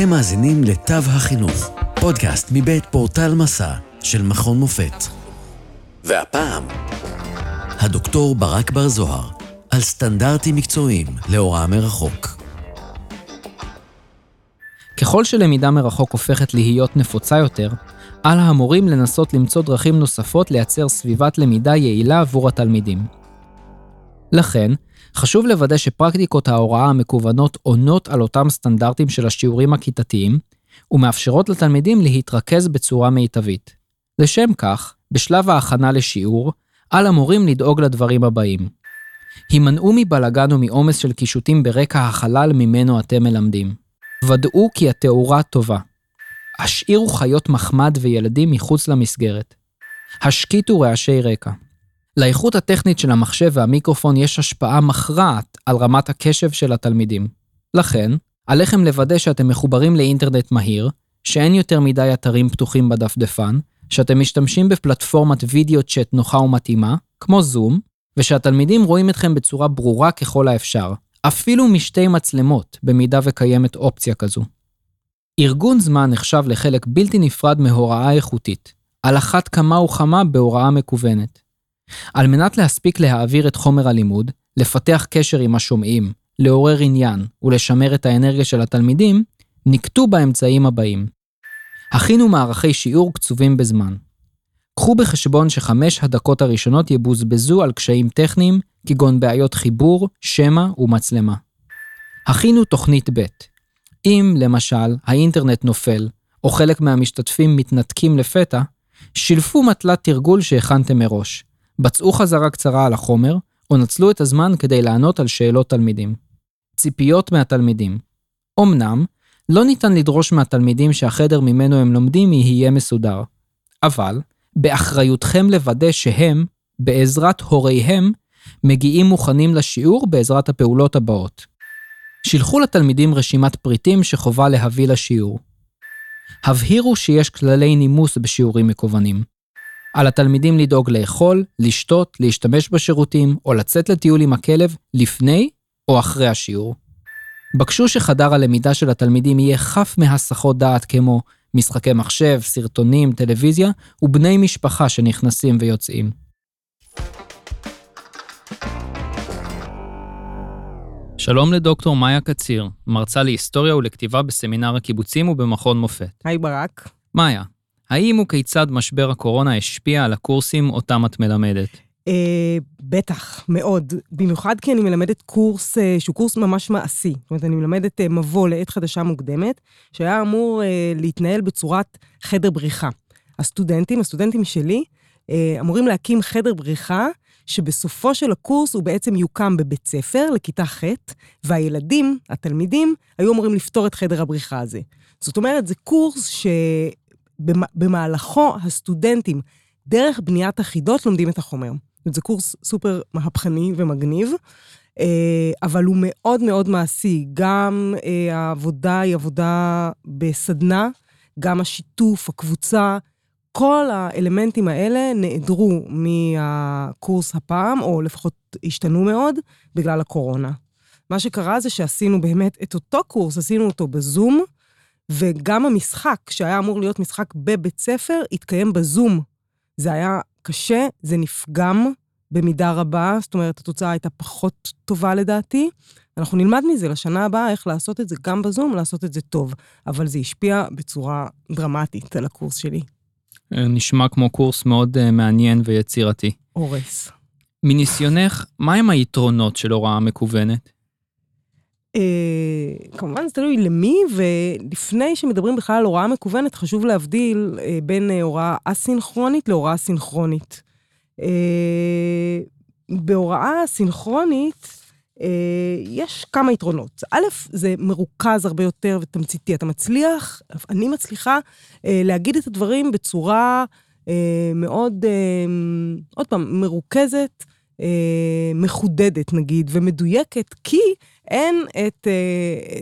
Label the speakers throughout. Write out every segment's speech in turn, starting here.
Speaker 1: אתם מאזינים לתו החינוך, פודקאסט מבית פורטל מסע של מכון מופת. והפעם, הדוקטור ברק בר זוהר, על סטנדרטים מקצועיים להוראה מרחוק.
Speaker 2: ככל שלמידה מרחוק הופכת להיות נפוצה יותר, על המורים לנסות למצוא דרכים נוספות לייצר סביבת למידה יעילה עבור התלמידים. לכן, חשוב לוודא שפרקטיקות ההוראה המקוונות עונות על אותם סטנדרטים של השיעורים הכיתתיים, ומאפשרות לתלמידים להתרכז בצורה מיטבית. לשם כך, בשלב ההכנה לשיעור, על המורים לדאוג לדברים הבאים. הימנעו מבלגן ומעומס של קישוטים ברקע החלל ממנו אתם מלמדים. ודאו כי התאורה טובה. השאירו חיות מחמד וילדים מחוץ למסגרת. השקיטו רעשי רקע. לאיכות הטכנית של המחשב והמיקרופון יש השפעה מכרעת על רמת הקשב של התלמידים. לכן, עליכם לוודא שאתם מחוברים לאינטרנט מהיר, שאין יותר מדי אתרים פתוחים בדפדפן, שאתם משתמשים בפלטפורמת וידאו צ'אט נוחה ומתאימה, כמו זום, ושהתלמידים רואים אתכם בצורה ברורה ככל האפשר, אפילו משתי מצלמות, במידה וקיימת אופציה כזו. ארגון זמן נחשב לחלק בלתי נפרד מהוראה איכותית, על אחת כמה וכמה בהוראה מקוונת. על מנת להספיק להעביר את חומר הלימוד, לפתח קשר עם השומעים, לעורר עניין ולשמר את האנרגיה של התלמידים, נקטו באמצעים הבאים. הכינו מערכי שיעור קצובים בזמן. קחו בחשבון שחמש הדקות הראשונות יבוזבזו על קשיים טכניים, כגון בעיות חיבור, שמע ומצלמה. הכינו תוכנית ב'. אם, למשל, האינטרנט נופל, או חלק מהמשתתפים מתנתקים לפתע, שילפו מטלת תרגול שהכנתם מראש. בצעו חזרה קצרה על החומר, או נצלו את הזמן כדי לענות על שאלות תלמידים. ציפיות מהתלמידים אמנם, לא ניתן לדרוש מהתלמידים שהחדר ממנו הם לומדים יהיה מסודר, אבל באחריותכם לוודא שהם, בעזרת הוריהם, מגיעים מוכנים לשיעור בעזרת הפעולות הבאות. שילחו לתלמידים רשימת פריטים שחובה להביא לשיעור. הבהירו שיש כללי נימוס בשיעורים מקוונים. על התלמידים לדאוג לאכול, לשתות, להשתמש בשירותים או לצאת לטיול עם הכלב לפני או אחרי השיעור. בקשו שחדר הלמידה של התלמידים יהיה חף מהסחות דעת כמו משחקי מחשב, סרטונים, טלוויזיה ובני משפחה שנכנסים ויוצאים. שלום לדוקטור מאיה קציר, מרצה להיסטוריה ולכתיבה בסמינר הקיבוצים ובמכון מופת.
Speaker 3: היי ברק.
Speaker 2: מאיה, האם וכיצד משבר הקורונה השפיע על הקורסים אותם את מלמדת?
Speaker 3: אה, בטח, מאוד. במיוחד כי אני מלמדת קורס אה, שהוא קורס ממש מעשי. זאת אומרת, אני מלמדת אה, מבוא לעת חדשה מוקדמת, שהיה אמור אה, להתנהל בצורת חדר בריחה. הסטודנטים, הסטודנטים שלי, אה, אמורים להקים חדר בריחה, שבסופו של הקורס הוא בעצם יוקם בבית ספר לכיתה ח', והילדים, התלמידים, היו אמורים לפתור את חדר הבריחה הזה. זאת אומרת, זה קורס שבמהלכו הסטודנטים, דרך בניית החידות, לומדים את החומר. זה קורס סופר מהפכני ומגניב, אה, אבל הוא מאוד מאוד מעשי. גם אה, העבודה היא עבודה בסדנה, גם השיתוף, הקבוצה, כל האלמנטים האלה נעדרו מהקורס הפעם, או לפחות השתנו מאוד, בגלל הקורונה. מה שקרה זה שעשינו באמת את אותו קורס, עשינו אותו בזום, וגם המשחק, שהיה אמור להיות משחק בבית ספר, התקיים בזום. זה היה קשה, זה נפגם במידה רבה, זאת אומרת, התוצאה הייתה פחות טובה לדעתי. אנחנו נלמד מזה לשנה הבאה איך לעשות את זה גם בזום, לעשות את זה טוב. אבל זה השפיע בצורה דרמטית על הקורס שלי.
Speaker 2: אה, נשמע כמו קורס מאוד uh, מעניין ויצירתי.
Speaker 3: הורס.
Speaker 2: מניסיונך, מהם היתרונות של הוראה מקוונת?
Speaker 3: Uh, כמובן זה תלוי למי, ולפני שמדברים בכלל על הוראה מקוונת, חשוב להבדיל uh, בין uh, הוראה אסינכרונית להוראה סינכרונית. בהוראה סינכרונית, אה, יש כמה יתרונות. א', זה מרוכז הרבה יותר ותמציתי. אתה מצליח, אני מצליחה אה, להגיד את הדברים בצורה אה, מאוד, עוד פעם, מרוכזת, מחודדת נגיד, ומדויקת, כי אין את,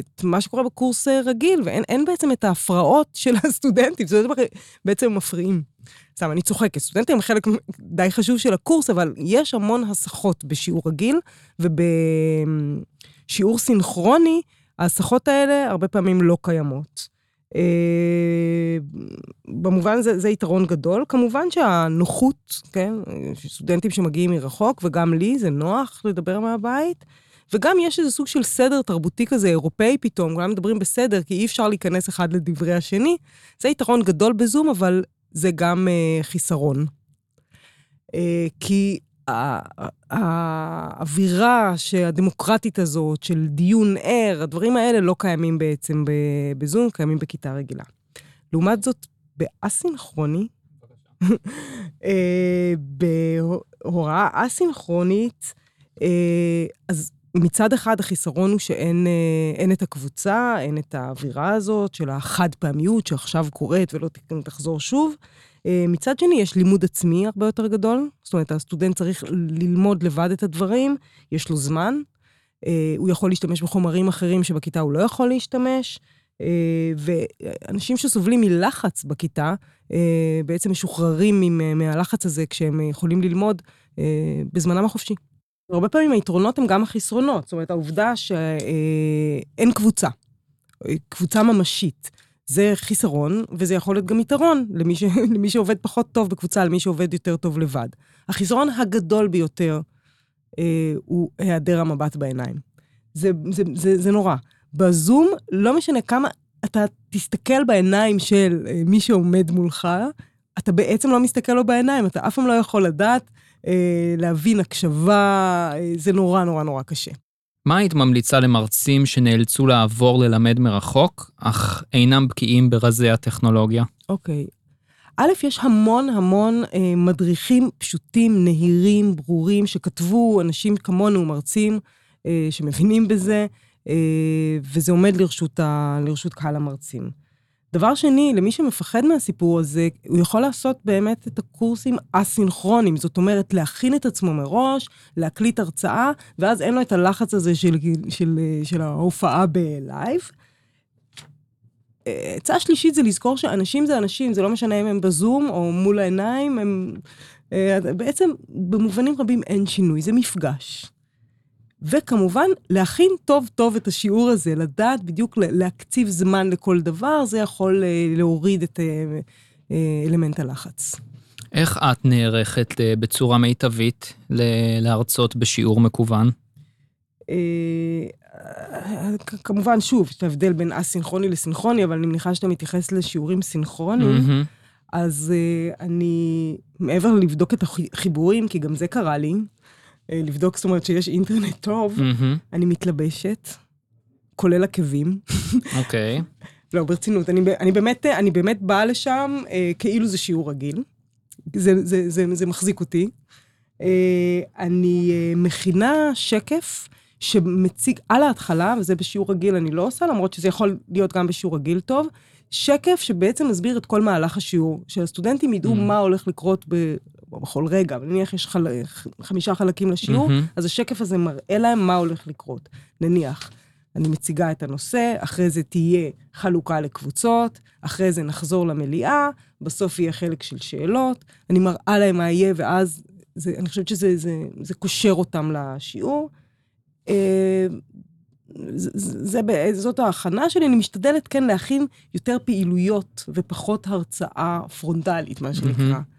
Speaker 3: את מה שקורה בקורס רגיל, ואין בעצם את ההפרעות של הסטודנטים, זה בעצם מפריעים. סתם, אני צוחקת. סטודנטים הם חלק די חשוב של הקורס, אבל יש המון הסחות בשיעור רגיל, ובשיעור סינכרוני, ההסחות האלה הרבה פעמים לא קיימות. אה, במובן הזה, זה יתרון גדול. כמובן שהנוחות, כן, סטודנטים שמגיעים מרחוק, וגם לי זה נוח לדבר מהבית. וגם יש איזה סוג של סדר תרבותי כזה, אירופאי פתאום, כולם מדברים בסדר, כי אי אפשר להיכנס אחד לדברי השני. זה יתרון גדול בזום, אבל זה גם אה, חיסרון. אה, כי האווירה הדמוקרטית הזאת של דיון ער, הדברים האלה לא קיימים בעצם בזום, קיימים בכיתה רגילה. לעומת זאת, באסינכרוני, אה, בהוראה אסינכרונית, אה, אז מצד אחד החיסרון הוא שאין אה, את הקבוצה, אין את האווירה הזאת של החד פעמיות שעכשיו קורית ולא תחזור שוב. אה, מצד שני, יש לימוד עצמי הרבה יותר גדול, זאת אומרת, הסטודנט צריך ללמוד לבד את הדברים, יש לו זמן, אה, הוא יכול להשתמש בחומרים אחרים שבכיתה הוא לא יכול להשתמש, אה, ואנשים שסובלים מלחץ בכיתה, בעצם משוחררים מהלחץ הזה כשהם יכולים ללמוד בזמנם החופשי. הרבה פעמים היתרונות הם גם החסרונות, זאת אומרת, העובדה שאין קבוצה, קבוצה ממשית. זה חיסרון, וזה יכול להיות גם יתרון למי, ש... למי שעובד פחות טוב בקבוצה, למי שעובד יותר טוב לבד. החיסרון הגדול ביותר אה, הוא היעדר המבט בעיניים. זה, זה, זה, זה נורא. בזום, לא משנה כמה אתה תסתכל בעיניים של אה, מי שעומד מולך, אתה בעצם לא מסתכל לו בעיניים, אתה אף פעם לא יכול לדעת, אה, להבין הקשבה, אה, זה נורא נורא נורא קשה.
Speaker 2: מה היית ממליצה למרצים שנאלצו לעבור ללמד מרחוק, אך אינם בקיאים ברזי הטכנולוגיה?
Speaker 3: אוקיי. Okay. א', יש המון המון אה, מדריכים פשוטים, נהירים, ברורים, שכתבו אנשים כמונו, מרצים, אה, שמבינים בזה, אה, וזה עומד לרשות, ה, לרשות קהל המרצים. דבר שני, למי שמפחד מהסיפור הזה, הוא יכול לעשות באמת את הקורסים אסינכרונים, זאת אומרת, להכין את עצמו מראש, להקליט הרצאה, ואז אין לו את הלחץ הזה של, של, של ההופעה בלייב. עצה שלישית זה לזכור שאנשים זה אנשים, זה לא משנה אם הם בזום או מול העיניים, הם... אה, בעצם, במובנים רבים אין שינוי, זה מפגש. וכמובן, להכין טוב טוב את השיעור הזה, לדעת בדיוק להקציב זמן לכל דבר, זה יכול אה, להוריד את אה, אה, אלמנט הלחץ.
Speaker 2: איך את נערכת בצורה מיטבית להרצות בשיעור מקוון?
Speaker 3: כמובן, שוב, יש הבדל בין א-סינכרוני לסינכרוני, אבל אני מניחה שאתה מתייחס לשיעורים סינכרוניים. Mm-hmm. אז אני, מעבר לבדוק את החיבורים, כי גם זה קרה לי, לבדוק, זאת אומרת שיש אינטרנט טוב. אני מתלבשת, כולל עקבים.
Speaker 2: אוקיי.
Speaker 3: לא, ברצינות, אני, אני, באמת, אני באמת באה לשם אה, כאילו זה שיעור רגיל. זה, זה, זה, זה מחזיק אותי. אה, אני אה, מכינה שקף שמציג על ההתחלה, וזה בשיעור רגיל אני לא עושה, למרות שזה יכול להיות גם בשיעור רגיל טוב, שקף שבעצם מסביר את כל מהלך השיעור, שהסטודנטים ידעו mm. מה הולך לקרות ב, בכל רגע, נניח יש חל... חמישה חלקים לשיעור, mm-hmm. אז השקף הזה מראה להם מה הולך לקרות. נניח, אני מציגה את הנושא, אחרי זה תהיה חלוקה לקבוצות, אחרי זה נחזור למליאה, בסוף יהיה חלק של שאלות, אני מראה להם מה יהיה, ואז זה, אני חושבת שזה זה, זה קושר אותם לשיעור. אה, זה, זה, זאת ההכנה שלי, אני משתדלת כן להכין יותר פעילויות ופחות הרצאה פרונטלית, מה שנקרא. Mm-hmm.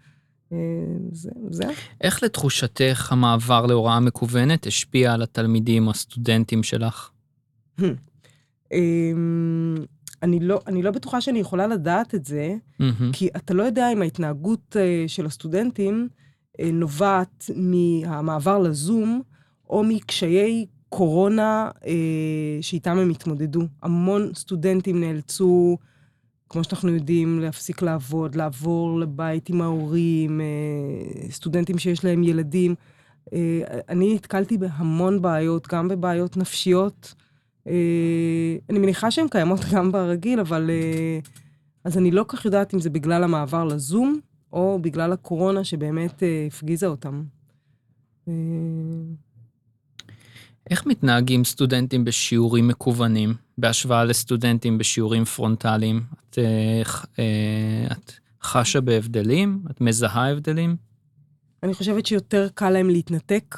Speaker 3: זה, זה.
Speaker 2: איך לתחושתך המעבר להוראה מקוונת השפיע על התלמידים הסטודנטים שלך?
Speaker 3: אמ, אני לא, אני לא בטוחה שאני יכולה לדעת את זה, כי אתה לא יודע אם ההתנהגות אה, של הסטודנטים אה, נובעת מהמעבר לזום, או מקשיי קורונה אה, שאיתם הם התמודדו. המון סטודנטים נאלצו כמו שאנחנו יודעים, להפסיק לעבוד, לעבור לבית עם ההורים, אה, סטודנטים שיש להם ילדים. אה, אני נתקלתי בהמון בעיות, גם בבעיות נפשיות. אה, אני מניחה שהן קיימות גם ברגיל, אבל... אז אני לא כך יודעת אם זה בגלל המעבר לזום, או בגלל הקורונה שבאמת הפגיזה אותם.
Speaker 2: איך מתנהגים סטודנטים בשיעורים מקוונים בהשוואה לסטודנטים בשיעורים פרונטליים? את, אה, אה, את חשה בהבדלים? את מזהה הבדלים?
Speaker 3: אני חושבת שיותר קל להם להתנתק.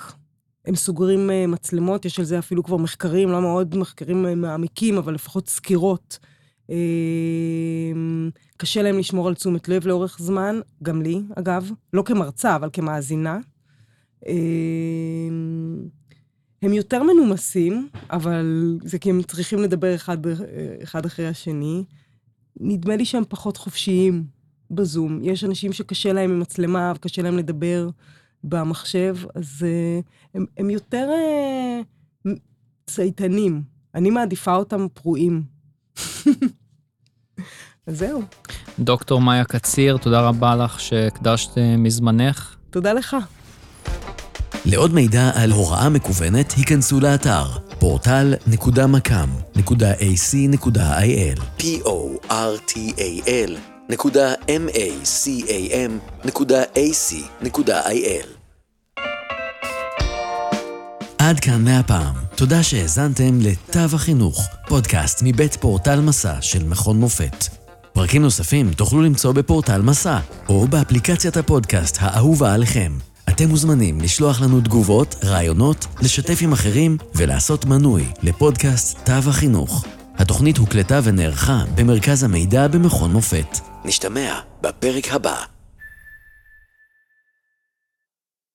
Speaker 3: הם סוגרים אה, מצלמות, יש על זה אפילו כבר מחקרים, לא מאוד מחקרים אה, מעמיקים, אבל לפחות סקירות. אה, קשה להם לשמור על תשומת לב לאורך זמן, גם לי, אגב, לא כמרצה, אבל כמאזינה. הם יותר מנומסים, אבל זה כי הם צריכים לדבר אחד, אחד אחרי השני. נדמה לי שהם פחות חופשיים בזום. יש אנשים שקשה להם עם מצלמה וקשה להם לדבר במחשב, אז uh, הם, הם יותר uh, צייתנים. אני מעדיפה אותם פרועים. אז זהו.
Speaker 2: דוקטור מאיה קציר, תודה רבה לך שהקדשת אה, מזמנך.
Speaker 3: תודה לך.
Speaker 1: לעוד מידע על הוראה מקוונת, היכנסו לאתר portal.macam.ac.il p-o-r-t-a-l נקודה macam.ac.il עד כאן מהפעם. תודה שהאזנתם לתו החינוך, פודקאסט מבית פורטל מסע של מכון מופת. פרקים נוספים תוכלו למצוא בפורטל מסע, או באפליקציית הפודקאסט האהובה עליכם. אתם מוזמנים לשלוח לנו תגובות, רעיונות, לשתף עם אחרים ולעשות מנוי לפודקאסט תו החינוך. התוכנית הוקלטה ונערכה במרכז המידע במכון מופת. נשתמע בפרק הבא.